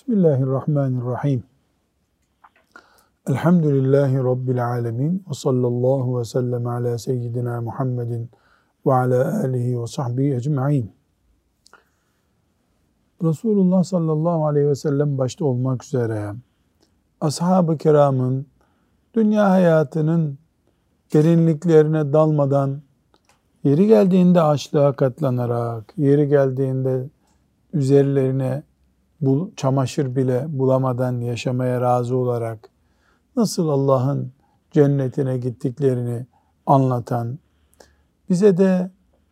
Bismillahirrahmanirrahim. Elhamdülillahi Rabbil alemin. Ve sallallahu ve sellem ala seyyidina Muhammedin ve ala alihi ve sahbihi ecma'in. Resulullah sallallahu aleyhi ve sellem başta olmak üzere ashab-ı kiramın dünya hayatının derinliklerine dalmadan yeri geldiğinde açlığa katlanarak, yeri geldiğinde üzerlerine bul, çamaşır bile bulamadan yaşamaya razı olarak nasıl Allah'ın cennetine gittiklerini anlatan, bize de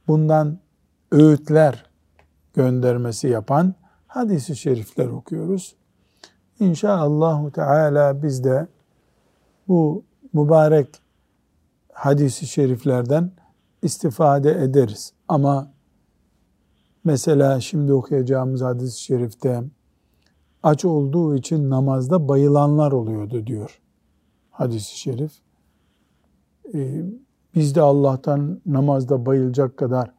bundan öğütler göndermesi yapan hadisi şerifler okuyoruz. İnşallah Teala biz de bu mübarek hadisi şeriflerden istifade ederiz. Ama mesela şimdi okuyacağımız hadis-i şerifte aç olduğu için namazda bayılanlar oluyordu diyor hadis-i şerif. Ee, biz de Allah'tan namazda bayılacak kadar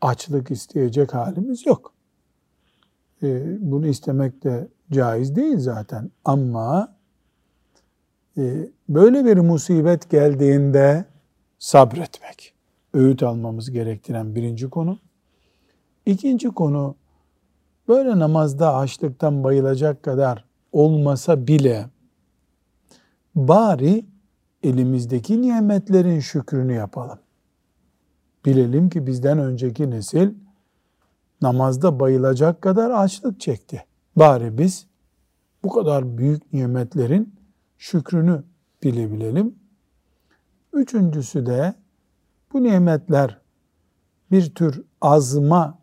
açlık isteyecek halimiz yok. Ee, bunu istemek de caiz değil zaten. Ama e, böyle bir musibet geldiğinde sabretmek, öğüt almamız gerektiren birinci konu. İkinci konu, böyle namazda açlıktan bayılacak kadar olmasa bile bari elimizdeki nimetlerin şükrünü yapalım. Bilelim ki bizden önceki nesil namazda bayılacak kadar açlık çekti. Bari biz bu kadar büyük nimetlerin şükrünü bilebilelim. Üçüncüsü de bu nimetler bir tür azma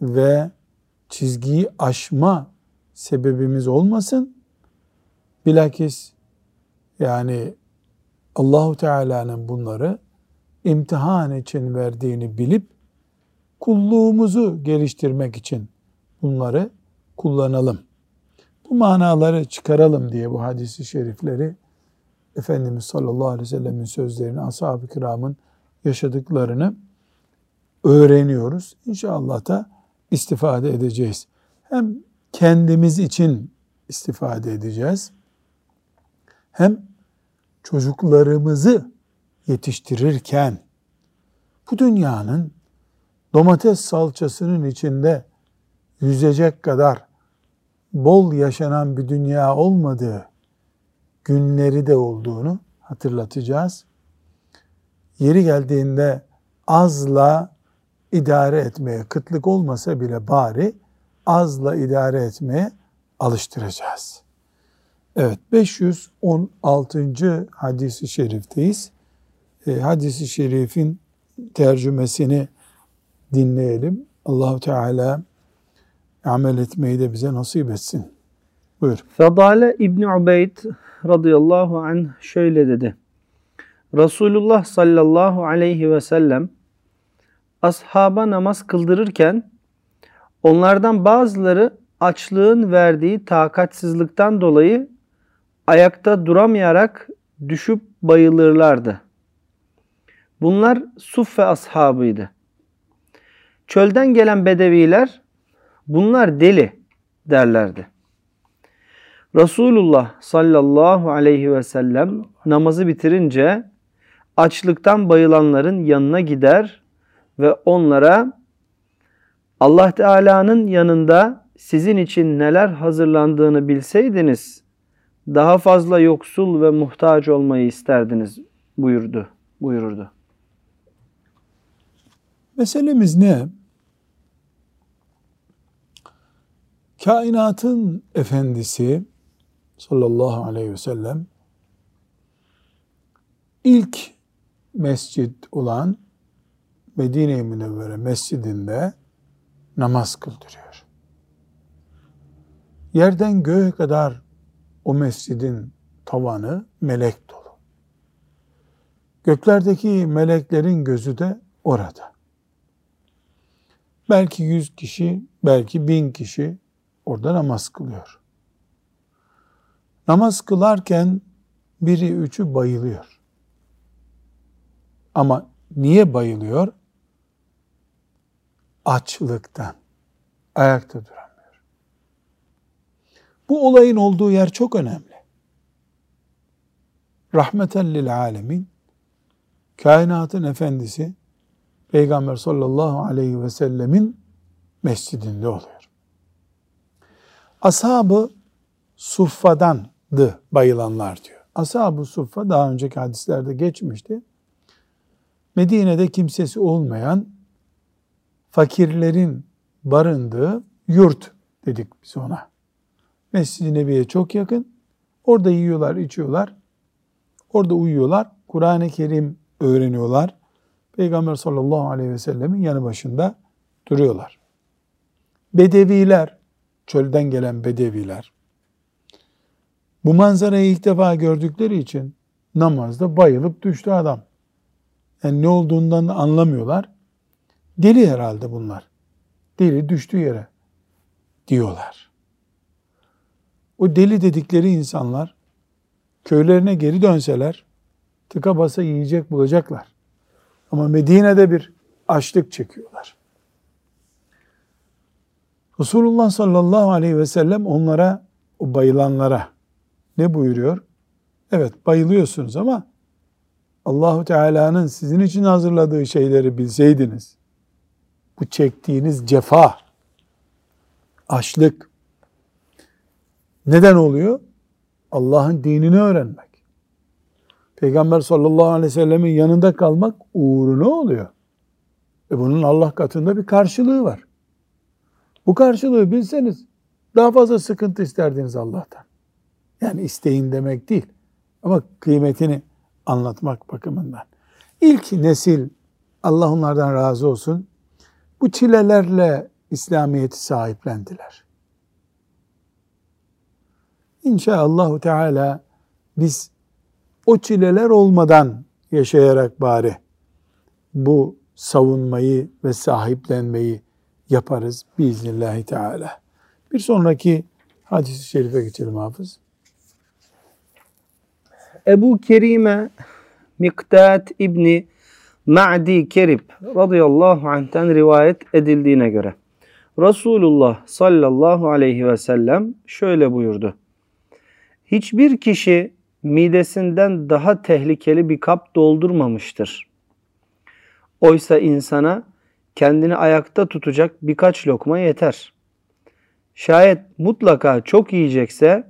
ve çizgiyi aşma sebebimiz olmasın. Bilakis yani Allahu Teala'nın bunları imtihan için verdiğini bilip kulluğumuzu geliştirmek için bunları kullanalım. Bu manaları çıkaralım diye bu hadisi şerifleri Efendimiz sallallahu aleyhi ve sellemin sözlerini, ashab-ı kiramın yaşadıklarını öğreniyoruz. İnşallah da istifade edeceğiz. Hem kendimiz için istifade edeceğiz. Hem çocuklarımızı yetiştirirken bu dünyanın domates salçasının içinde yüzecek kadar bol yaşanan bir dünya olmadığı günleri de olduğunu hatırlatacağız. Yeri geldiğinde azla idare etmeye, kıtlık olmasa bile bari azla idare etmeye alıştıracağız. Evet 516. hadisi şerifteyiz. E, hadisi şerifin tercümesini dinleyelim. Allahu Teala amel etmeyi de bize nasip etsin. Buyur. Fadale İbni Ubeyd radıyallahu anh şöyle dedi. Resulullah sallallahu aleyhi ve sellem ashaba namaz kıldırırken onlardan bazıları açlığın verdiği takatsizlikten dolayı ayakta duramayarak düşüp bayılırlardı. Bunlar Suffe ashabıydı. Çölden gelen bedeviler bunlar deli derlerdi. Resulullah sallallahu aleyhi ve sellem namazı bitirince açlıktan bayılanların yanına gider ve onlara Allah Teala'nın yanında sizin için neler hazırlandığını bilseydiniz daha fazla yoksul ve muhtaç olmayı isterdiniz buyurdu, buyururdu. Meselemiz ne? Kainatın efendisi sallallahu aleyhi ve sellem ilk mescid olan Medine-i Münevvere mescidinde namaz kıldırıyor. Yerden göğe kadar o mescidin tavanı melek dolu. Göklerdeki meleklerin gözü de orada. Belki yüz kişi, belki bin kişi orada namaz kılıyor. Namaz kılarken biri üçü bayılıyor. Ama niye bayılıyor? Açlıktan. Ayakta duramıyor. Bu olayın olduğu yer çok önemli. Rahmeten lil alemin, kainatın efendisi, Peygamber sallallahu aleyhi ve sellemin mescidinde oluyor. Ashabı suffadandı bayılanlar diyor. Ashab-ı suffa daha önceki hadislerde geçmişti. Medine'de kimsesi olmayan fakirlerin barındığı yurt dedik biz ona. Mescid-i Nebi'ye çok yakın. Orada yiyorlar, içiyorlar. Orada uyuyorlar. Kur'an-ı Kerim öğreniyorlar. Peygamber sallallahu aleyhi ve sellemin yanı başında duruyorlar. Bedeviler, çölden gelen bedeviler, bu manzarayı ilk defa gördükleri için namazda bayılıp düştü adam. Yani ne olduğundan da anlamıyorlar. Deli herhalde bunlar. Deli düştü yere diyorlar. O deli dedikleri insanlar köylerine geri dönseler tıka basa yiyecek bulacaklar. Ama Medine'de bir açlık çekiyorlar. Resulullah sallallahu aleyhi ve sellem onlara, o bayılanlara ne buyuruyor? Evet bayılıyorsunuz ama Allahu Teala'nın sizin için hazırladığı şeyleri bilseydiniz, bu çektiğiniz cefa, açlık neden oluyor? Allah'ın dinini öğrenmek. Peygamber sallallahu aleyhi ve sellemin yanında kalmak uğruna oluyor. E bunun Allah katında bir karşılığı var. Bu karşılığı bilseniz daha fazla sıkıntı isterdiniz Allah'tan. Yani isteyin demek değil. Ama kıymetini anlatmak bakımından. İlk nesil Allah onlardan razı olsun bu çilelerle İslamiyet'i sahiplendiler. İnşallah Teala biz o çileler olmadan yaşayarak bari bu savunmayı ve sahiplenmeyi yaparız biiznillahü teala. Bir sonraki hadis-i şerife geçelim hafız. Ebu Kerime Miktat İbni Ma'di Kerib radıyallahu anh'ten rivayet edildiğine göre Resulullah sallallahu aleyhi ve sellem şöyle buyurdu. Hiçbir kişi midesinden daha tehlikeli bir kap doldurmamıştır. Oysa insana kendini ayakta tutacak birkaç lokma yeter. Şayet mutlaka çok yiyecekse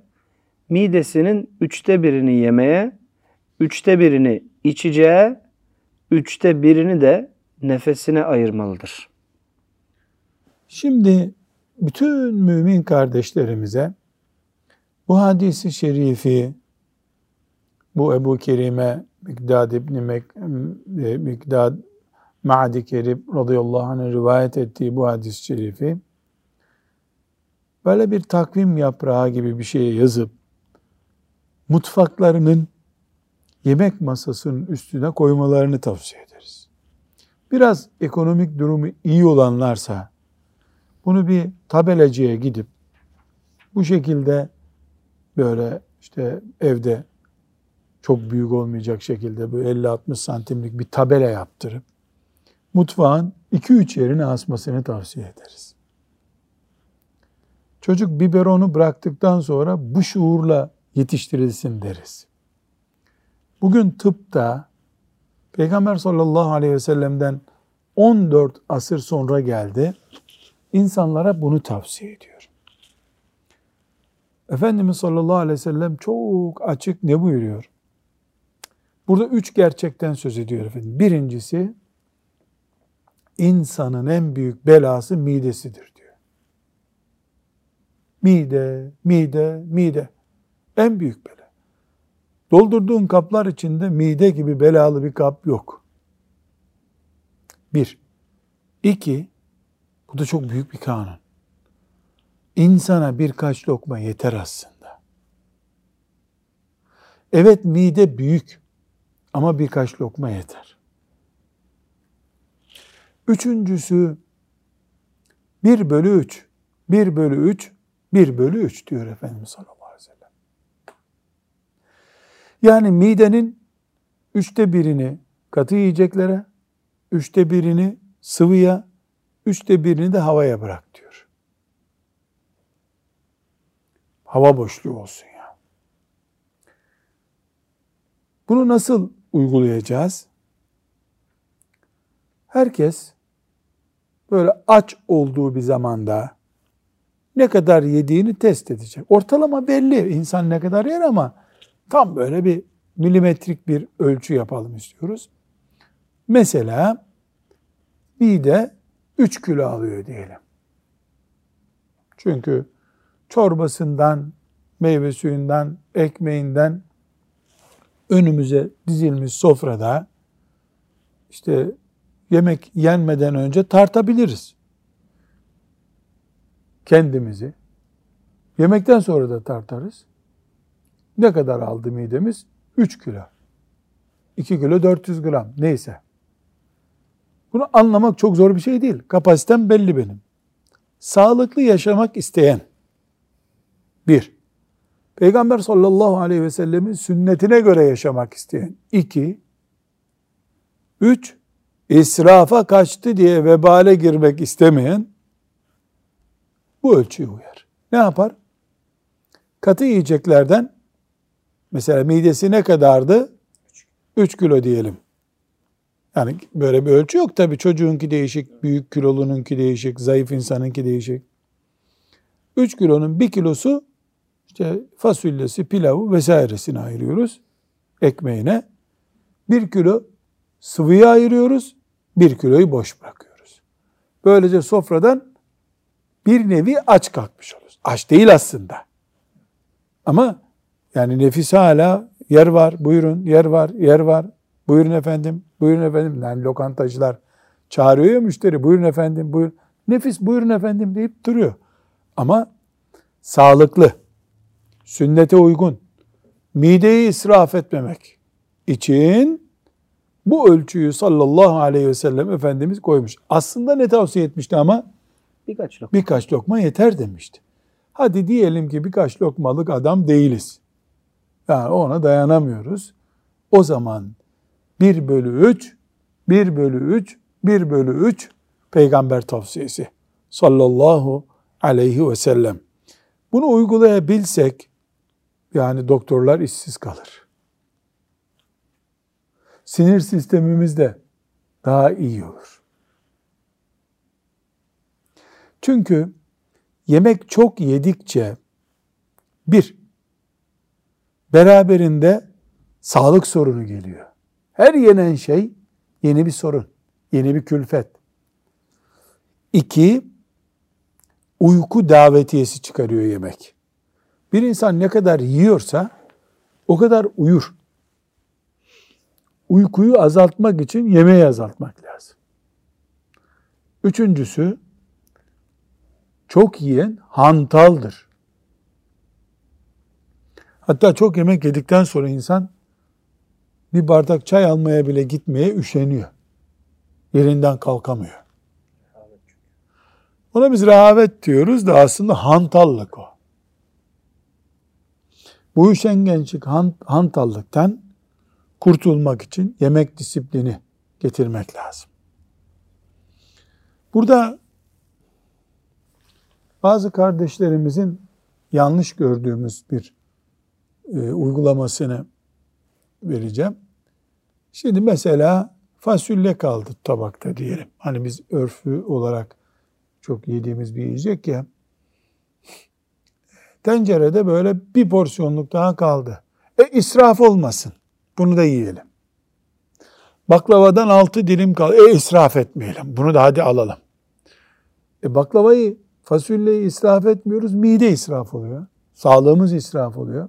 midesinin üçte birini yemeye, üçte birini içeceğe, üçte birini de nefesine ayırmalıdır. Şimdi bütün mümin kardeşlerimize bu hadisi şerifi bu Ebu Kerime Mikdad İbni Mek, e, Mikdad Ma'di Kerib radıyallahu anh'ın rivayet ettiği bu hadis-i şerifi böyle bir takvim yaprağı gibi bir şeye yazıp mutfaklarının yemek masasının üstüne koymalarını tavsiye ederiz. Biraz ekonomik durumu iyi olanlarsa bunu bir tabelacıya gidip bu şekilde böyle işte evde çok büyük olmayacak şekilde bu 50-60 santimlik bir tabela yaptırıp mutfağın 2-3 yerine asmasını tavsiye ederiz. Çocuk biberonu bıraktıktan sonra bu şuurla yetiştirilsin deriz. Bugün tıpta Peygamber sallallahu aleyhi ve sellem'den 14 asır sonra geldi. İnsanlara bunu tavsiye ediyor. Efendimiz sallallahu aleyhi ve sellem çok açık ne buyuruyor? Burada üç gerçekten söz ediyor efendim. Birincisi insanın en büyük belası midesidir diyor. Mide, mide, mide. En büyük bela. Doldurduğun kaplar içinde mide gibi belalı bir kap yok. Bir. İki, bu da çok büyük bir kanun. İnsana birkaç lokma yeter aslında. Evet mide büyük ama birkaç lokma yeter. Üçüncüsü bir bölü üç. Bir bölü üç, bir bölü üç diyor Efendimiz sallallahu yani midenin üçte birini katı yiyeceklere, üçte birini sıvıya, üçte birini de havaya bırak diyor. hava boşluğu olsun ya. Bunu nasıl uygulayacağız? Herkes böyle aç olduğu bir zamanda ne kadar yediğini test edecek. Ortalama belli insan ne kadar yer ama tam böyle bir milimetrik bir ölçü yapalım istiyoruz. Mesela mide 3 kilo alıyor diyelim. Çünkü çorbasından, meyve suyundan, ekmeğinden önümüze dizilmiş sofrada işte yemek yenmeden önce tartabiliriz. Kendimizi. Yemekten sonra da tartarız. Ne kadar aldı midemiz? 3 kilo. 2 kilo 400 gram neyse. Bunu anlamak çok zor bir şey değil. Kapasitem belli benim. Sağlıklı yaşamak isteyen bir, Peygamber sallallahu aleyhi ve sellemin sünnetine göre yaşamak isteyen iki, üç, israfa kaçtı diye vebale girmek istemeyen bu ölçüye uyar. Ne yapar? Katı yiyeceklerden mesela midesi ne kadardı? 3 kilo diyelim. Yani böyle bir ölçü yok tabii. Çocuğunki değişik, büyük kilolununki değişik, zayıf insanınki değişik. 3 kilonun 1 kilosu işte fasulyesi, pilavı vesairesini ayırıyoruz. Ekmeğine. 1 kilo sıvıyı ayırıyoruz. 1 kiloyu boş bırakıyoruz. Böylece sofradan bir nevi aç kalkmış oluruz. Aç değil aslında. Ama yani nefis hala yer var, buyurun, yer var, yer var. Buyurun efendim, buyurun efendim. Yani lokantacılar çağırıyor ya müşteri, buyurun efendim, buyurun. Nefis buyurun efendim deyip duruyor. Ama sağlıklı, sünnete uygun, mideyi israf etmemek için bu ölçüyü sallallahu aleyhi ve sellem Efendimiz koymuş. Aslında ne tavsiye etmişti ama? Birkaç lokma. Birkaç lokma yeter demişti. Hadi diyelim ki birkaç lokmalık adam değiliz. Yani ona dayanamıyoruz. O zaman 1 bölü 3, 1 bölü 3, 1 bölü 3 peygamber tavsiyesi sallallahu aleyhi ve sellem. Bunu uygulayabilsek yani doktorlar işsiz kalır. Sinir sistemimiz de daha iyi olur. Çünkü yemek çok yedikçe bir, beraberinde sağlık sorunu geliyor. Her yenen şey yeni bir sorun, yeni bir külfet. İki, uyku davetiyesi çıkarıyor yemek. Bir insan ne kadar yiyorsa o kadar uyur. Uykuyu azaltmak için yemeği azaltmak lazım. Üçüncüsü, çok yiyen hantaldır. Hatta çok yemek yedikten sonra insan bir bardak çay almaya bile gitmeye üşeniyor. Yerinden kalkamıyor. Ona biz rehavet diyoruz da aslında hantallık o. Bu üşengençlik hantallıktan kurtulmak için yemek disiplini getirmek lazım. Burada bazı kardeşlerimizin yanlış gördüğümüz bir e, uygulamasını vereceğim. Şimdi mesela fasulye kaldı tabakta diyelim. Hani biz örfü olarak çok yediğimiz bir yiyecek ya. Tencerede böyle bir porsiyonluk daha kaldı. E israf olmasın. Bunu da yiyelim. Baklavadan altı dilim kaldı. E israf etmeyelim. Bunu da hadi alalım. E baklavayı, fasulyeyi israf etmiyoruz. Mide israf oluyor. Sağlığımız israf oluyor.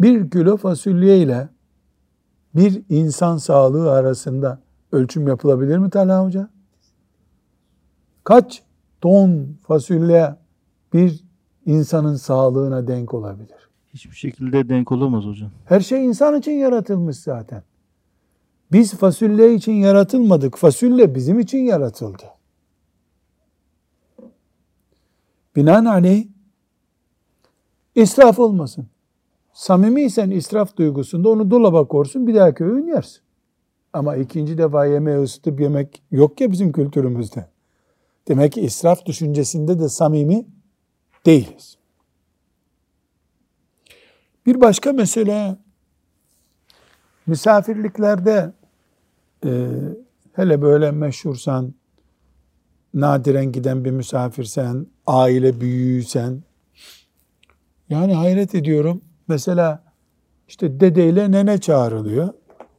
Bir kilo fasulye ile bir insan sağlığı arasında ölçüm yapılabilir mi Talha Hoca? Kaç ton fasulye bir insanın sağlığına denk olabilir? Hiçbir şekilde denk olamaz hocam. Her şey insan için yaratılmış zaten. Biz fasulye için yaratılmadık. Fasulye bizim için yaratıldı. Binaenaleyh israf olmasın. Samimiysen israf duygusunda onu dolaba korsun bir dahaki öğün yersin. Ama ikinci defa yemeği ısıtıp yemek yok ya bizim kültürümüzde. Demek ki israf düşüncesinde de samimi değiliz. Bir başka mesele misafirliklerde e, hele böyle meşhursan, nadiren giden bir misafirsen, aile büyüğüsen, yani hayret ediyorum. Mesela işte dedeyle nene çağrılıyor.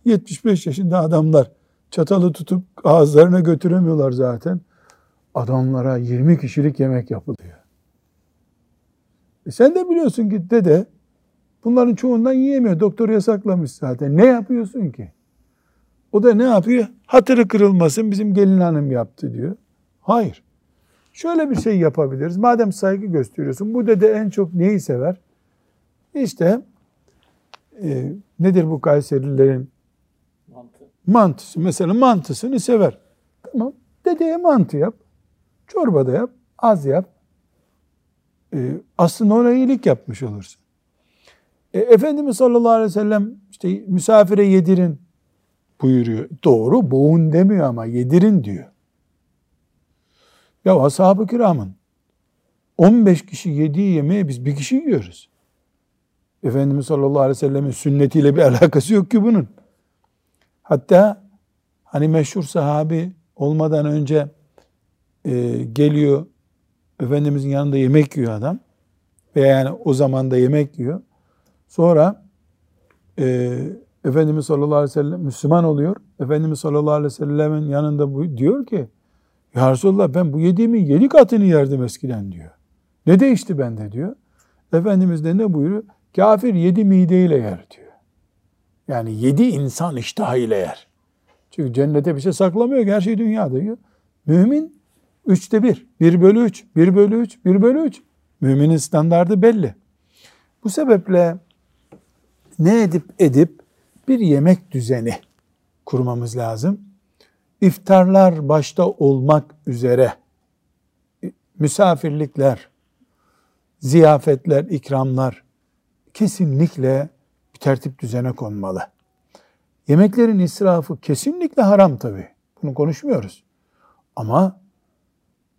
75 yaşında adamlar çatalı tutup ağızlarına götüremiyorlar zaten. Adamlara 20 kişilik yemek yapılıyor. E sen de biliyorsun ki dede bunların çoğundan yiyemiyor. Doktor yasaklamış zaten. Ne yapıyorsun ki? O da ne yapıyor? Hatırı kırılmasın bizim gelin hanım yaptı diyor. Hayır. Şöyle bir şey yapabiliriz. Madem saygı gösteriyorsun, bu dede en çok neyi sever? İşte e, nedir bu Kayserilerin Mantı. mantısı? Mesela mantısını sever. Tamam. Dedeye mantı yap. Çorba da yap. Az yap. E, aslında ona iyilik yapmış olursun. E, Efendimiz sallallahu aleyhi ve sellem işte misafire yedirin buyuruyor. Doğru boğun demiyor ama yedirin diyor. Ya ashab-ı kiramın 15 kişi yediği yemeği biz bir kişi yiyoruz. Efendimiz sallallahu aleyhi ve sellemin sünnetiyle bir alakası yok ki bunun. Hatta hani meşhur sahabi olmadan önce e, geliyor Efendimizin yanında yemek yiyor adam. Veya yani o zaman da yemek yiyor. Sonra e, Efendimiz sallallahu aleyhi ve sellem Müslüman oluyor. Efendimiz sallallahu aleyhi ve sellemin yanında bu, diyor ki ya Resulallah ben bu yediğimin yedi katını yerdim eskiden diyor. Ne değişti bende diyor. Efendimiz de ne buyuruyor? Kafir yedi mideyle yer diyor. Yani yedi insan iştahıyla yer. Çünkü cennete bir şey saklamıyor ki her şey dünyada yiyor. Mümin üçte bir. Bir bölü üç, bir bölü üç, bir bölü üç. Müminin standardı belli. Bu sebeple ne edip edip bir yemek düzeni kurmamız lazım. İftarlar başta olmak üzere misafirlikler, ziyafetler, ikramlar kesinlikle bir tertip düzene konmalı. Yemeklerin israfı kesinlikle haram tabi. Bunu konuşmuyoruz. Ama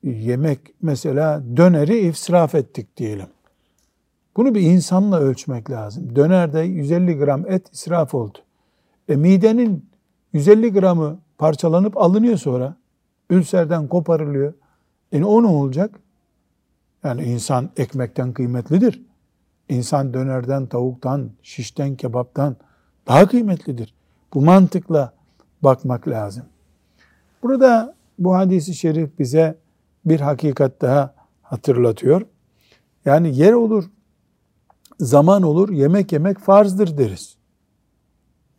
yemek mesela döneri israf ettik diyelim. Bunu bir insanla ölçmek lazım. Dönerde 150 gram et israf oldu. E midenin 150 gramı parçalanıp alınıyor sonra. Ülserden koparılıyor. E o ne olacak? Yani insan ekmekten kıymetlidir. İnsan dönerden, tavuktan, şişten, kebaptan daha kıymetlidir. Bu mantıkla bakmak lazım. Burada bu hadisi şerif bize bir hakikat daha hatırlatıyor. Yani yer olur, zaman olur, yemek yemek farzdır deriz.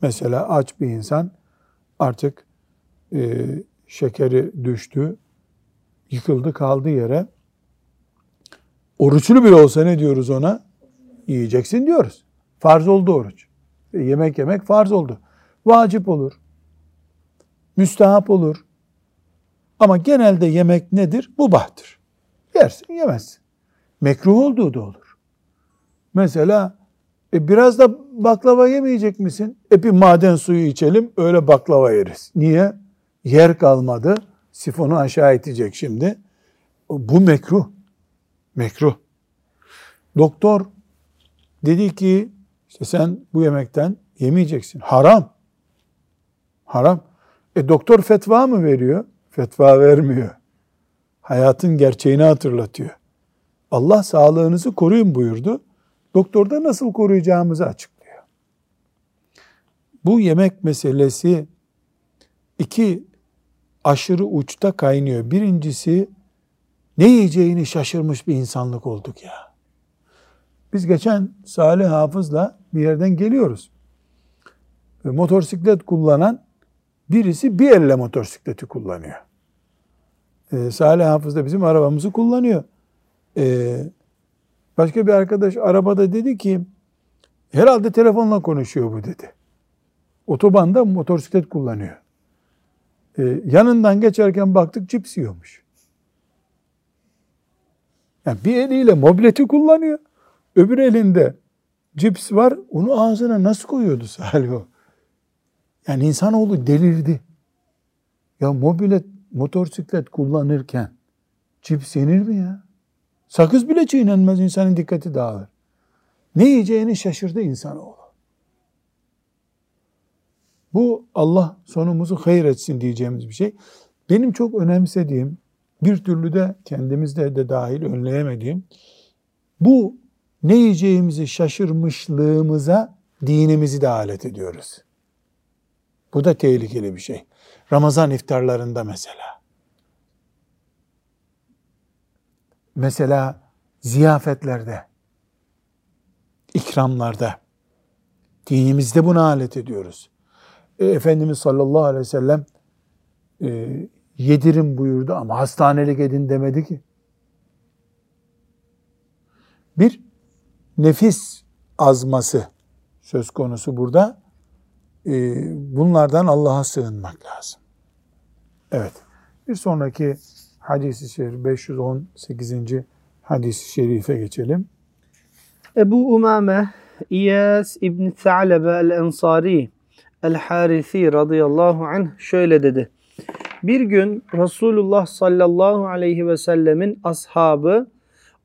Mesela aç bir insan artık e, şekeri düştü, yıkıldı kaldı yere. Oruçlu bile olsa ne diyoruz ona? Yiyeceksin diyoruz. Farz oldu oruç. E, yemek yemek farz oldu. Vacip olur. Müstehap olur. Ama genelde yemek nedir? Mubahtır. Yersin yemezsin. Mekruh olduğu da olur. Mesela e biraz da baklava yemeyecek misin? E bir maden suyu içelim öyle baklava yeriz. Niye? Yer kalmadı. Sifonu aşağı itecek şimdi. Bu mekruh. Mekruh. Doktor dedi ki işte sen bu yemekten yemeyeceksin. Haram. Haram. E doktor fetva mı veriyor? Fetva vermiyor. Hayatın gerçeğini hatırlatıyor. Allah sağlığınızı koruyun buyurdu. Doktorda nasıl koruyacağımızı açıklıyor. Bu yemek meselesi iki aşırı uçta kaynıyor. Birincisi ne yiyeceğini şaşırmış bir insanlık olduk ya. Biz geçen Salih Hafız'la bir yerden geliyoruz. Ve motosiklet kullanan birisi bir elle motosikleti kullanıyor. Ee, Salih Hafız da bizim arabamızı kullanıyor. Ee, başka bir arkadaş arabada dedi ki herhalde telefonla konuşuyor bu dedi. Otobanda motosiklet kullanıyor. Ee, yanından geçerken baktık cips yiyormuş. Yani bir eliyle mobileti kullanıyor. Öbür elinde cips var. Onu ağzına nasıl koyuyordu Salih o? Yani insanoğlu delirdi. Ya mobilet, motosiklet kullanırken cips yenir mi ya? Sakız bile çiğnenmez insanın dikkati dağılır. Ne yiyeceğini şaşırdı insanoğlu. Bu Allah sonumuzu hayır etsin diyeceğimiz bir şey. Benim çok önemsediğim, bir türlü de kendimizde de dahil önleyemediğim, bu ne yiyeceğimizi şaşırmışlığımıza dinimizi de alet ediyoruz. Bu da tehlikeli bir şey. Ramazan iftarlarında mesela. Mesela ziyafetlerde, ikramlarda, dinimizde buna alet ediyoruz. E, Efendimiz sallallahu aleyhi ve sellem e, yedirin buyurdu ama hastanelik edin demedi ki. Bir nefis azması söz konusu burada. E, bunlardan Allah'a sığınmak lazım. Evet. Bir sonraki hadisi şerif 518. hadisi şerife geçelim. Ebu Umame İyas İbn Tha'lebe el-Ensari el-Harithi radıyallahu anh şöyle dedi. Bir gün Resulullah sallallahu aleyhi ve sellemin ashabı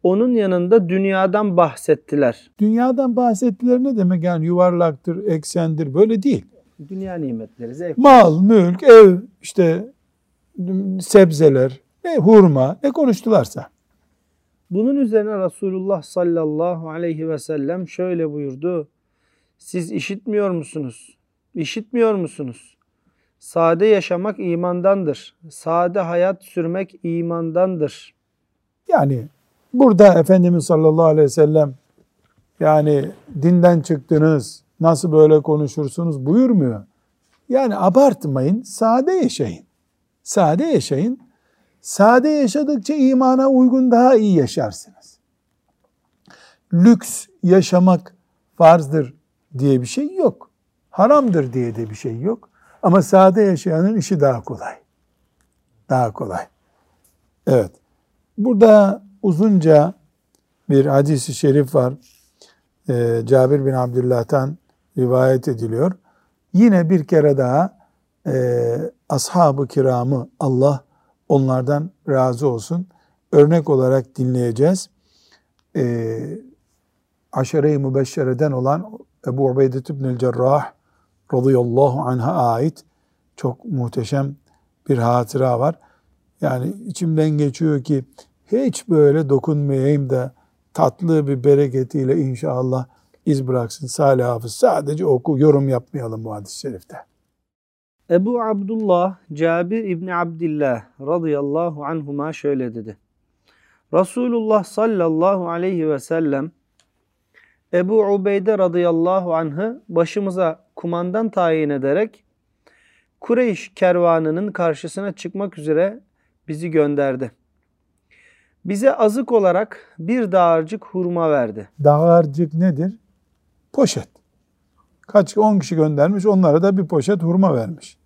onun yanında dünyadan bahsettiler. Dünyadan bahsettiler ne demek yani yuvarlaktır, eksendir böyle değil. Dünya nimetleri, zevk. Mal, mülk, ev, işte sebzeler, ne hurma, ne konuştularsa. Bunun üzerine Resulullah sallallahu aleyhi ve sellem şöyle buyurdu. Siz işitmiyor musunuz? İşitmiyor musunuz? Sade yaşamak imandandır. Sade hayat sürmek imandandır. Yani burada Efendimiz sallallahu aleyhi ve sellem yani dinden çıktınız, nasıl böyle konuşursunuz buyurmuyor. Yani abartmayın, sade yaşayın. Sade yaşayın. Sade yaşadıkça imana uygun daha iyi yaşarsınız. Lüks yaşamak farzdır diye bir şey yok. Haramdır diye de bir şey yok. Ama sade yaşayanın işi daha kolay. Daha kolay. Evet. Burada uzunca bir hadisi şerif var. Ee, Cabir bin Abdullah'tan rivayet ediliyor. Yine bir kere daha e, ashab-ı kiramı Allah onlardan razı olsun. Örnek olarak dinleyeceğiz. Ee, Aşere-i Mübeşşere'den olan Ebu Ubeydet İbnül Cerrah radıyallahu anh'a ait çok muhteşem bir hatıra var. Yani içimden geçiyor ki hiç böyle dokunmayayım da tatlı bir bereketiyle inşallah iz bıraksın Salih Hafız. Sadece oku, yorum yapmayalım bu hadis-i şerifte. Ebu Abdullah Cabir İbni Abdillah radıyallahu anhuma şöyle dedi. Resulullah sallallahu aleyhi ve sellem Ebu Ubeyde radıyallahu anh'ı başımıza kumandan tayin ederek Kureyş kervanının karşısına çıkmak üzere bizi gönderdi. Bize azık olarak bir dağarcık hurma verdi. Dağarcık nedir? Poşet. Kaç 10 kişi göndermiş onlara da bir poşet hurma vermiş.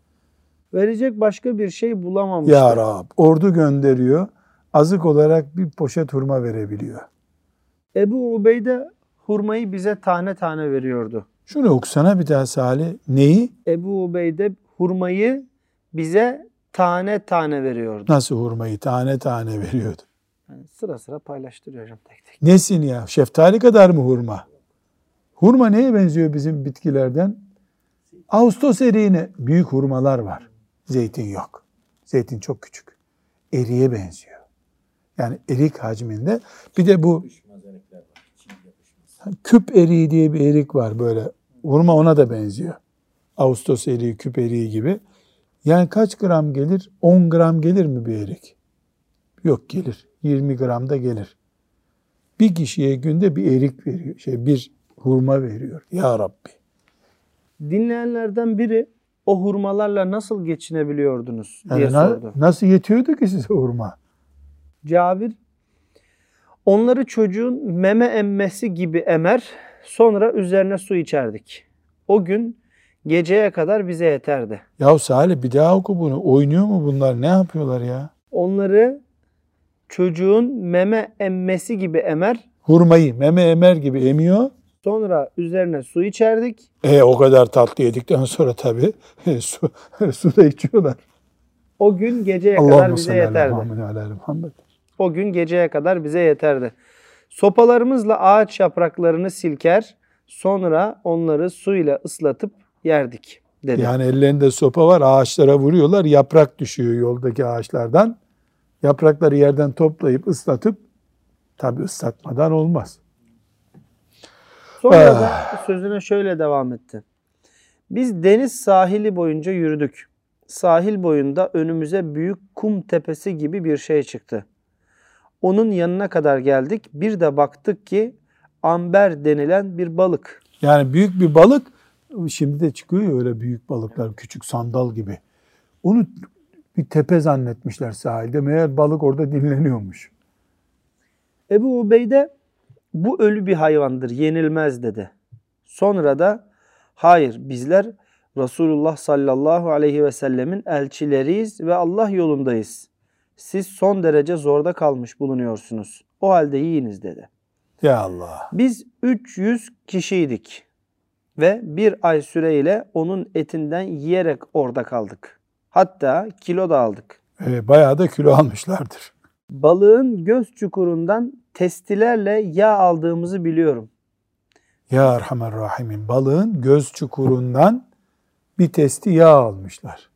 Verecek başka bir şey bulamamıştı. Ya Rab ordu gönderiyor. Azık olarak bir poşet hurma verebiliyor. Ebu Ubeyde hurmayı bize tane tane veriyordu. Şunu okusana bir daha Salih. Neyi? Ebu Ubeyde hurmayı bize tane tane veriyordu. Nasıl hurmayı tane tane veriyordu? Yani sıra sıra paylaştırıyor tek tek. Nesin ya? Şeftali kadar mı hurma? Hurma neye benziyor bizim bitkilerden? Ağustos eriğine büyük hurmalar var. Zeytin yok. Zeytin çok küçük. Eriğe benziyor. Yani erik hacminde. Bir de bu küp eriği diye bir erik var böyle. Hurma ona da benziyor. Ağustos eriği, küp eriği gibi. Yani kaç gram gelir? 10 gram gelir mi bir erik? Yok gelir. 20 gram da gelir. Bir kişiye günde bir erik veriyor. Şey bir hurma veriyor. Ya Rabbi. Dinleyenlerden biri o hurmalarla nasıl geçinebiliyordunuz diye Yani na- sordu. nasıl yetiyordu ki size hurma? Cabir onları çocuğun meme emmesi gibi emer sonra üzerine su içerdik. O gün geceye kadar bize yeterdi. Ya Salih bir daha oku bunu. Oynuyor mu bunlar? Ne yapıyorlar ya? Onları çocuğun meme emmesi gibi emer Hurmayı meme emer gibi emiyor. sonra üzerine su içerdik. E o kadar tatlı yedikten sonra tabii su, su da içiyorlar. O gün geceye kadar Allahümme bize yeterdi. Muhammed. O gün geceye kadar bize yeterdi. Sopalarımızla ağaç yapraklarını silker, sonra onları suyla ıslatıp yerdik dedi. Yani ellerinde sopa var ağaçlara vuruyorlar yaprak düşüyor yoldaki ağaçlardan. Yaprakları yerden toplayıp ıslatıp tabi ıslatmadan olmaz. Sonra Ah. da sözüne şöyle devam etti. Biz deniz sahili boyunca yürüdük. Sahil boyunda önümüze büyük kum tepesi gibi bir şey çıktı. Onun yanına kadar geldik. Bir de baktık ki amber denilen bir balık. Yani büyük bir balık şimdi de çıkıyor ya öyle büyük balıklar küçük sandal gibi. Onu bir tepe zannetmişler sahilde. Meğer balık orada dinleniyormuş. Ebu Ubeyde bu ölü bir hayvandır, yenilmez dedi. Sonra da hayır bizler Resulullah sallallahu aleyhi ve sellemin elçileriyiz ve Allah yolundayız. Siz son derece zorda kalmış bulunuyorsunuz. O halde yiyiniz dedi. Ya Allah. Biz 300 kişiydik ve bir ay süreyle onun etinden yiyerek orada kaldık. Hatta kilo da aldık. Ee, bayağı da kilo almışlardır. Balığın göz çukurundan testilerle yağ aldığımızı biliyorum. Ya Erhamer Rahimin balığın göz çukurundan bir testi yağ almışlar.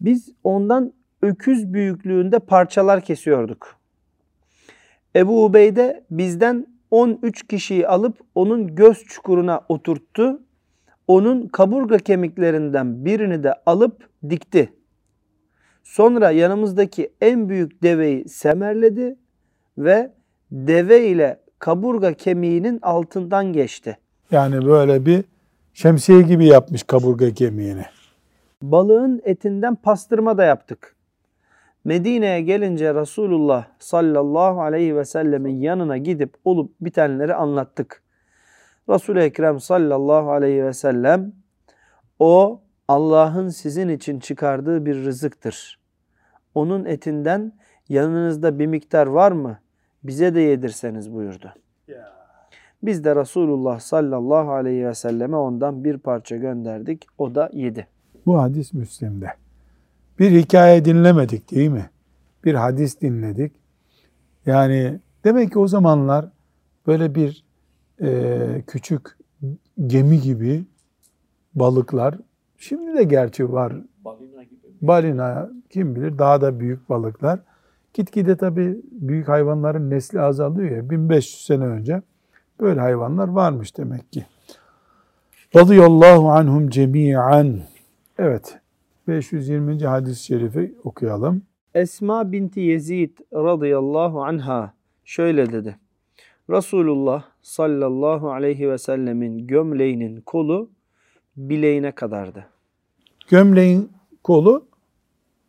Biz ondan öküz büyüklüğünde parçalar kesiyorduk. Ebu Ubeyde bizden 13 kişiyi alıp onun göz çukuruna oturttu. Onun kaburga kemiklerinden birini de alıp dikti. Sonra yanımızdaki en büyük deveyi semerledi ve deve ile kaburga kemiğinin altından geçti. Yani böyle bir şemsiye gibi yapmış kaburga kemiğini. Balığın etinden pastırma da yaptık. Medine'ye gelince Resulullah sallallahu aleyhi ve sellemin yanına gidip olup bitenleri anlattık. Resul-i Ekrem sallallahu aleyhi ve sellem o Allah'ın sizin için çıkardığı bir rızıktır. Onun etinden yanınızda bir miktar var mı? Bize de yedirseniz buyurdu. Biz de Resulullah sallallahu aleyhi ve selleme ondan bir parça gönderdik. O da yedi. Bu hadis Müslim'de. Bir hikaye dinlemedik değil mi? Bir hadis dinledik. Yani demek ki o zamanlar böyle bir e, küçük gemi gibi balıklar, şimdi de gerçi var. Balina kim bilir daha da büyük balıklar. Gitgide tabii büyük hayvanların nesli azalıyor ya. 1500 sene önce böyle hayvanlar varmış demek ki. Radıyallahu anhum cemi'an. Evet. 520. hadis-i şerifi okuyalım. Esma binti Yezid radıyallahu anha şöyle dedi. Resulullah sallallahu aleyhi ve sellemin gömleğinin kolu bileğine kadardı. Gömleğin kolu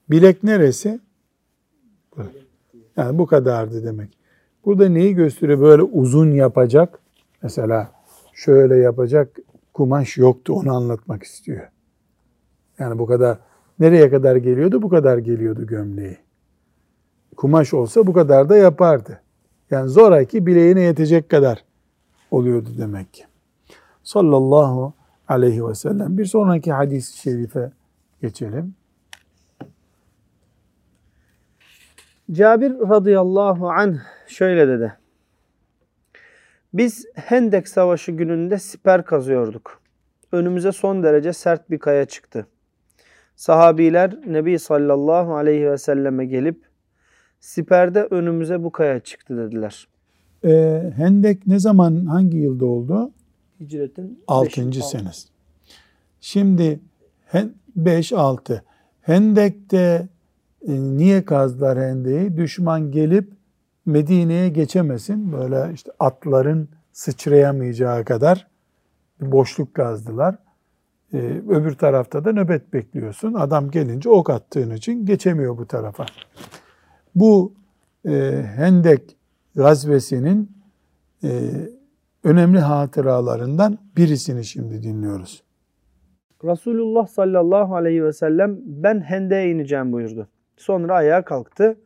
bilek neresi? Yani bu kadardı demek. Burada neyi gösteriyor? Böyle uzun yapacak. Mesela şöyle yapacak kumaş yoktu. Onu anlatmak istiyor. Yani bu kadar nereye kadar geliyordu? Bu kadar geliyordu gömleği. Kumaş olsa bu kadar da yapardı. Yani zoraki bileğine yetecek kadar oluyordu demek ki. Sallallahu aleyhi ve sellem. Bir sonraki hadis-i şerife geçelim. Cabir radıyallahu anh şöyle dedi. Biz Hendek Savaşı gününde siper kazıyorduk. Önümüze son derece sert bir kaya çıktı. Sahabiler Nebi sallallahu aleyhi ve selleme gelip siperde önümüze bu kaya çıktı dediler. Ee, Hendek ne zaman, hangi yılda oldu? Hicretin 6. beşinci- senesi. Şimdi 5-6. Hendek'te e, niye kazdılar Hendek'i? Düşman gelip Medine'ye geçemesin. Böyle işte atların sıçrayamayacağı kadar bir boşluk kazdılar. Ee, öbür tarafta da nöbet bekliyorsun. Adam gelince ok attığın için geçemiyor bu tarafa. Bu e, Hendek gazvesinin e, önemli hatıralarından birisini şimdi dinliyoruz. Resulullah sallallahu aleyhi ve sellem ben Hendek'e ineceğim buyurdu. Sonra ayağa kalktı.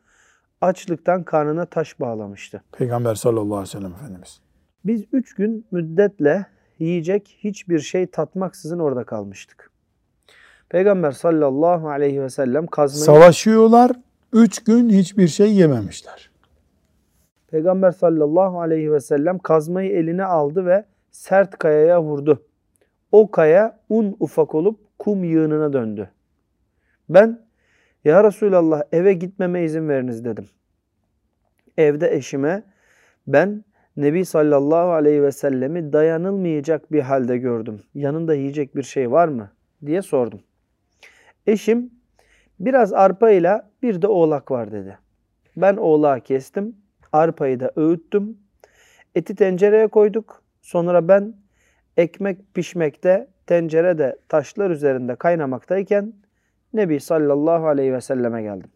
Açlıktan karnına taş bağlamıştı. Peygamber sallallahu aleyhi ve sellem Efendimiz. Biz üç gün müddetle yiyecek hiçbir şey tatmaksızın orada kalmıştık. Peygamber sallallahu aleyhi ve sellem kazmayı Savaşıyorlar, üç gün hiçbir şey yememişler. Peygamber sallallahu aleyhi ve sellem kazmayı eline aldı ve sert kayaya vurdu. O kaya un ufak olup kum yığınına döndü. Ben ya Resulallah eve gitmeme izin veriniz dedim. Evde eşime ben Nebi sallallahu aleyhi ve sellemi dayanılmayacak bir halde gördüm. Yanında yiyecek bir şey var mı? diye sordum. Eşim biraz arpa ile bir de oğlak var dedi. Ben oğlağı kestim, arpayı da öğüttüm. Eti tencereye koyduk. Sonra ben ekmek pişmekte, tencerede taşlar üzerinde kaynamaktayken Nebi sallallahu aleyhi ve selleme geldim.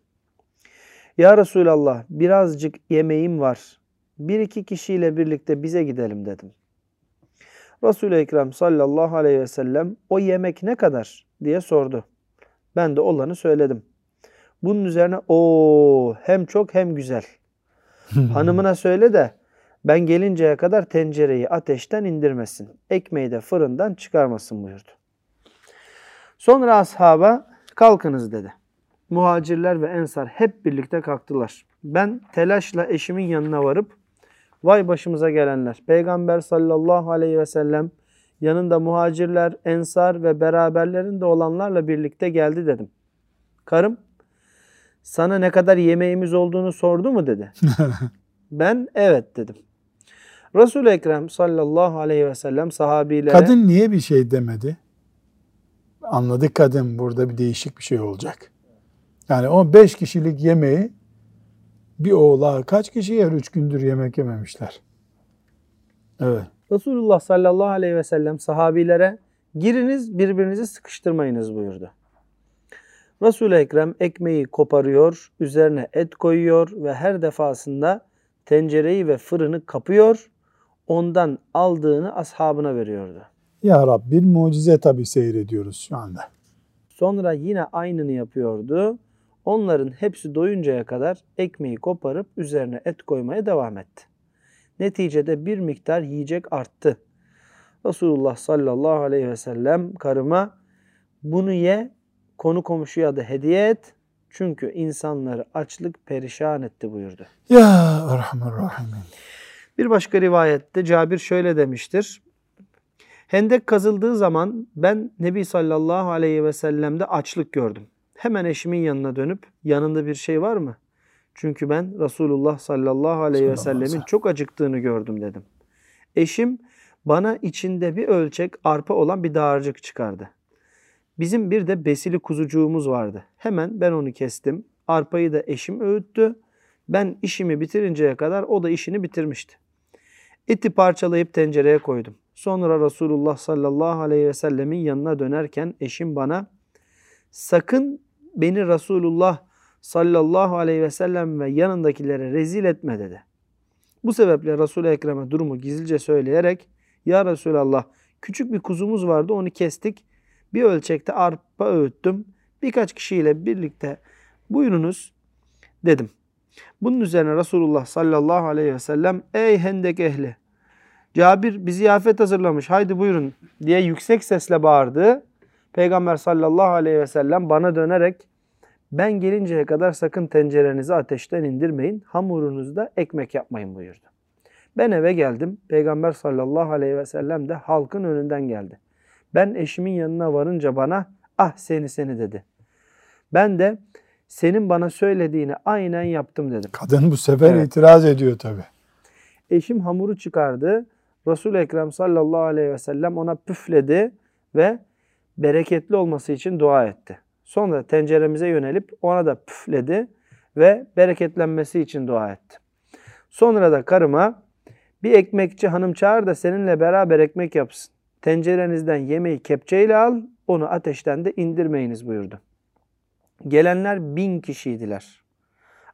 Ya Resulallah birazcık yemeğim var. Bir iki kişiyle birlikte bize gidelim dedim. Resul-i Ekrem sallallahu aleyhi ve sellem o yemek ne kadar diye sordu. Ben de olanı söyledim. Bunun üzerine o hem çok hem güzel. Hanımına söyle de ben gelinceye kadar tencereyi ateşten indirmesin. Ekmeği de fırından çıkarmasın buyurdu. Sonra ashaba kalkınız dedi. Muhacirler ve ensar hep birlikte kalktılar. Ben telaşla eşimin yanına varıp vay başımıza gelenler. Peygamber sallallahu aleyhi ve sellem yanında muhacirler, ensar ve beraberlerinde olanlarla birlikte geldi dedim. Karım sana ne kadar yemeğimiz olduğunu sordu mu dedi. ben evet dedim. Resul-i Ekrem sallallahu aleyhi ve sellem sahabilere... Kadın niye bir şey demedi? Anladık kadın burada bir değişik bir şey olacak. Yani o beş kişilik yemeği bir oğlağı kaç kişi yer? Üç gündür yemek yememişler. Evet. Resulullah sallallahu aleyhi ve sellem sahabilere giriniz birbirinizi sıkıştırmayınız buyurdu. Resul-i Ekrem ekmeği koparıyor, üzerine et koyuyor ve her defasında tencereyi ve fırını kapıyor, ondan aldığını ashabına veriyordu. Ya Rabbi bir mucize tabi seyrediyoruz şu anda. Sonra yine aynını yapıyordu. Onların hepsi doyuncaya kadar ekmeği koparıp üzerine et koymaya devam etti. Neticede bir miktar yiyecek arttı. Resulullah sallallahu aleyhi ve sellem karıma bunu ye, konu komşuya da hediye et. Çünkü insanları açlık perişan etti buyurdu. Ya Rahman Bir başka rivayette Cabir şöyle demiştir. Hendek kazıldığı zaman ben Nebi sallallahu aleyhi ve sellem'de açlık gördüm. Hemen eşimin yanına dönüp yanında bir şey var mı? Çünkü ben Resulullah sallallahu aleyhi ve sellemin çok acıktığını gördüm dedim. Eşim bana içinde bir ölçek arpa olan bir dağarcık çıkardı. Bizim bir de besili kuzucuğumuz vardı. Hemen ben onu kestim. Arpayı da eşim öğüttü. Ben işimi bitirinceye kadar o da işini bitirmişti. Eti parçalayıp tencereye koydum. Sonra Resulullah sallallahu aleyhi ve sellemin yanına dönerken eşim bana sakın beni Resulullah sallallahu aleyhi ve sellem ve yanındakilere rezil etme dedi. Bu sebeple Resul-i Ekrem'e durumu gizlice söyleyerek Ya Resulallah küçük bir kuzumuz vardı onu kestik. Bir ölçekte arpa öğüttüm. Birkaç kişiyle birlikte buyurunuz dedim. Bunun üzerine Resulullah sallallahu aleyhi ve sellem ey hendek ehli Cabir bir ziyafet hazırlamış haydi buyurun diye yüksek sesle bağırdı. Peygamber sallallahu aleyhi ve sellem bana dönerek ben gelinceye kadar sakın tencerenizi ateşten indirmeyin, hamurunuzda ekmek yapmayın buyurdu. Ben eve geldim. Peygamber sallallahu aleyhi ve sellem de halkın önünden geldi. Ben eşimin yanına varınca bana ah seni seni dedi. Ben de senin bana söylediğini aynen yaptım dedim. Kadın bu sefer evet. itiraz ediyor tabi. Eşim hamuru çıkardı. Resul-i Ekrem sallallahu aleyhi ve sellem ona püfledi ve bereketli olması için dua etti. Sonra tenceremize yönelip ona da püfledi ve bereketlenmesi için dua etti. Sonra da karıma bir ekmekçi hanım çağır da seninle beraber ekmek yapsın. Tencerenizden yemeği kepçeyle al, onu ateşten de indirmeyiniz buyurdu. Gelenler bin kişiydiler.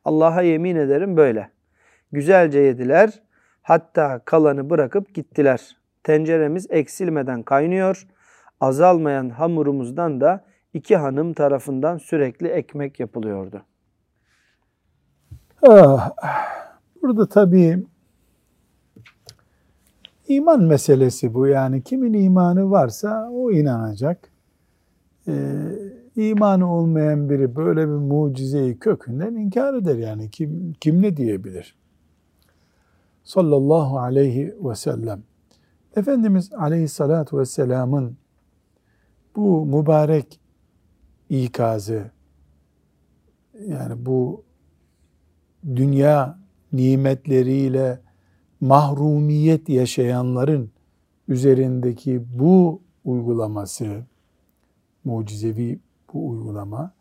Allah'a yemin ederim böyle. Güzelce yediler, hatta kalanı bırakıp gittiler. Tenceremiz eksilmeden kaynıyor, azalmayan hamurumuzdan da iki hanım tarafından sürekli ekmek yapılıyordu. Ah, burada tabii iman meselesi bu. Yani kimin imanı varsa o inanacak. Ee, olmayan biri böyle bir mucizeyi kökünden inkar eder yani. Kim, kim ne diyebilir? sallallahu aleyhi ve sellem. Efendimiz aleyhissalatu vesselamın bu mübarek ikazı, yani bu dünya nimetleriyle mahrumiyet yaşayanların üzerindeki bu uygulaması, mucizevi bu uygulama,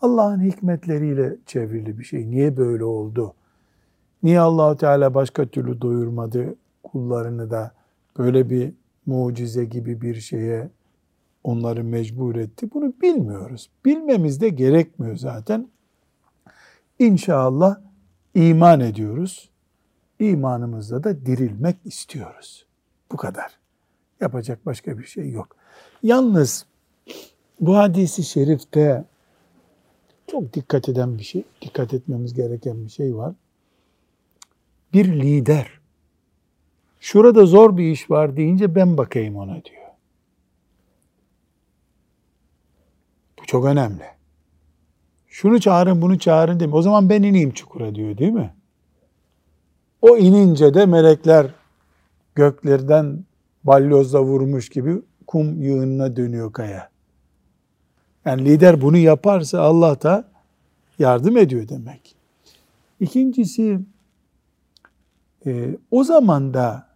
Allah'ın hikmetleriyle çevrili bir şey. Niye böyle oldu? Niye Allahu Teala başka türlü doyurmadı kullarını da böyle bir mucize gibi bir şeye onları mecbur etti? Bunu bilmiyoruz. Bilmemiz de gerekmiyor zaten. İnşallah iman ediyoruz. İmanımızda da dirilmek istiyoruz. Bu kadar. Yapacak başka bir şey yok. Yalnız bu hadisi şerifte çok dikkat eden bir şey, dikkat etmemiz gereken bir şey var. Bir lider şurada zor bir iş var deyince ben bakayım ona diyor. Bu çok önemli. Şunu çağırın, bunu çağırın demiyor. O zaman ben ineyim çukura diyor değil mi? O inince de melekler göklerden balyozla vurmuş gibi kum yığınına dönüyor kaya. Yani lider bunu yaparsa Allah da yardım ediyor demek. İkincisi e, o zaman da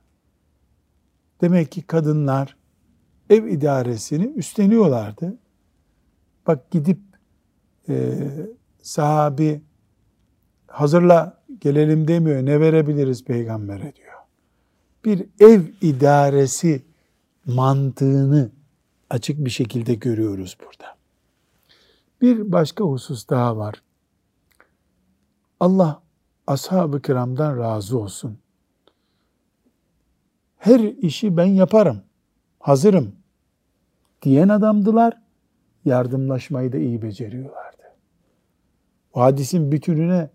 demek ki kadınlar ev idaresini üstleniyorlardı. Bak gidip e, sahabi hazırla gelelim demiyor. Ne verebiliriz peygambere diyor. Bir ev idaresi mantığını açık bir şekilde görüyoruz burada. Bir başka husus daha var. Allah ashab-ı kiramdan razı olsun. Her işi ben yaparım, hazırım diyen adamdılar. Yardımlaşmayı da iyi beceriyorlardı. O hadisin bütününe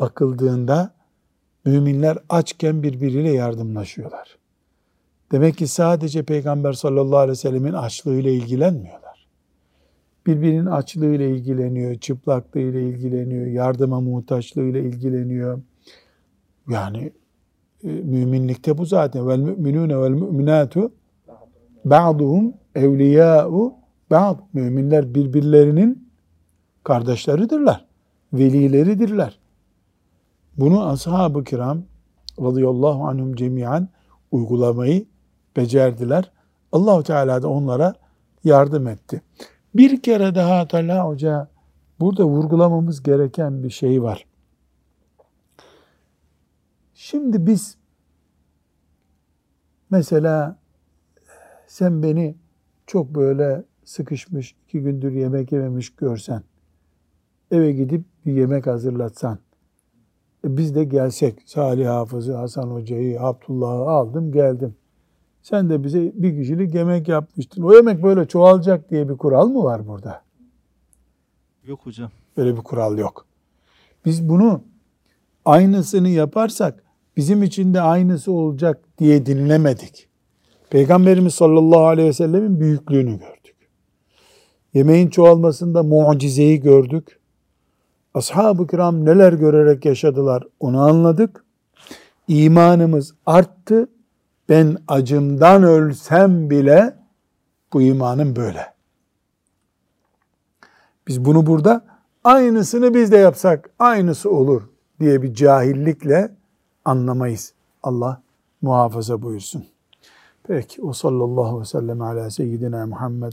bakıldığında müminler açken birbiriyle yardımlaşıyorlar. Demek ki sadece Peygamber sallallahu aleyhi ve sellemin açlığıyla ilgilenmiyorlar. Birbirinin açlığıyla ilgileniyor, çıplaklığıyla ilgileniyor, yardıma muhtaçlığıyla ilgileniyor. Yani e, müminlikte bu zaten. Vel müminune vel müminatu ba'duhum evliya'u ba'd. Müminler birbirlerinin kardeşleridirler, velileridirler. Bunu ashab-ı kiram radıyallahu anhum cemiyen uygulamayı becerdiler. Allahu Teala da onlara yardım etti. Bir kere daha Talha Hoca burada vurgulamamız gereken bir şey var. Şimdi biz mesela sen beni çok böyle sıkışmış, iki gündür yemek yememiş görsen, eve gidip bir yemek hazırlatsan, e biz de gelsek, Salih Hafız'ı, Hasan Hoca'yı, Abdullah'ı aldım geldim. Sen de bize bir kişilik yemek yapmıştın. O yemek böyle çoğalacak diye bir kural mı var burada? Yok hocam. Böyle bir kural yok. Biz bunu aynısını yaparsak bizim için de aynısı olacak diye dinlemedik. Peygamberimiz sallallahu aleyhi ve sellemin büyüklüğünü gördük. Yemeğin çoğalmasında mucizeyi gördük. Ashab-ı kiram neler görerek yaşadılar onu anladık. İmanımız arttı. Ben acımdan ölsem bile bu imanım böyle. Biz bunu burada aynısını biz de yapsak aynısı olur diye bir cahillikle anlamayız. Allah muhafaza buyursun. Peki o sallallahu ve sellem ala seyyidina Muhammed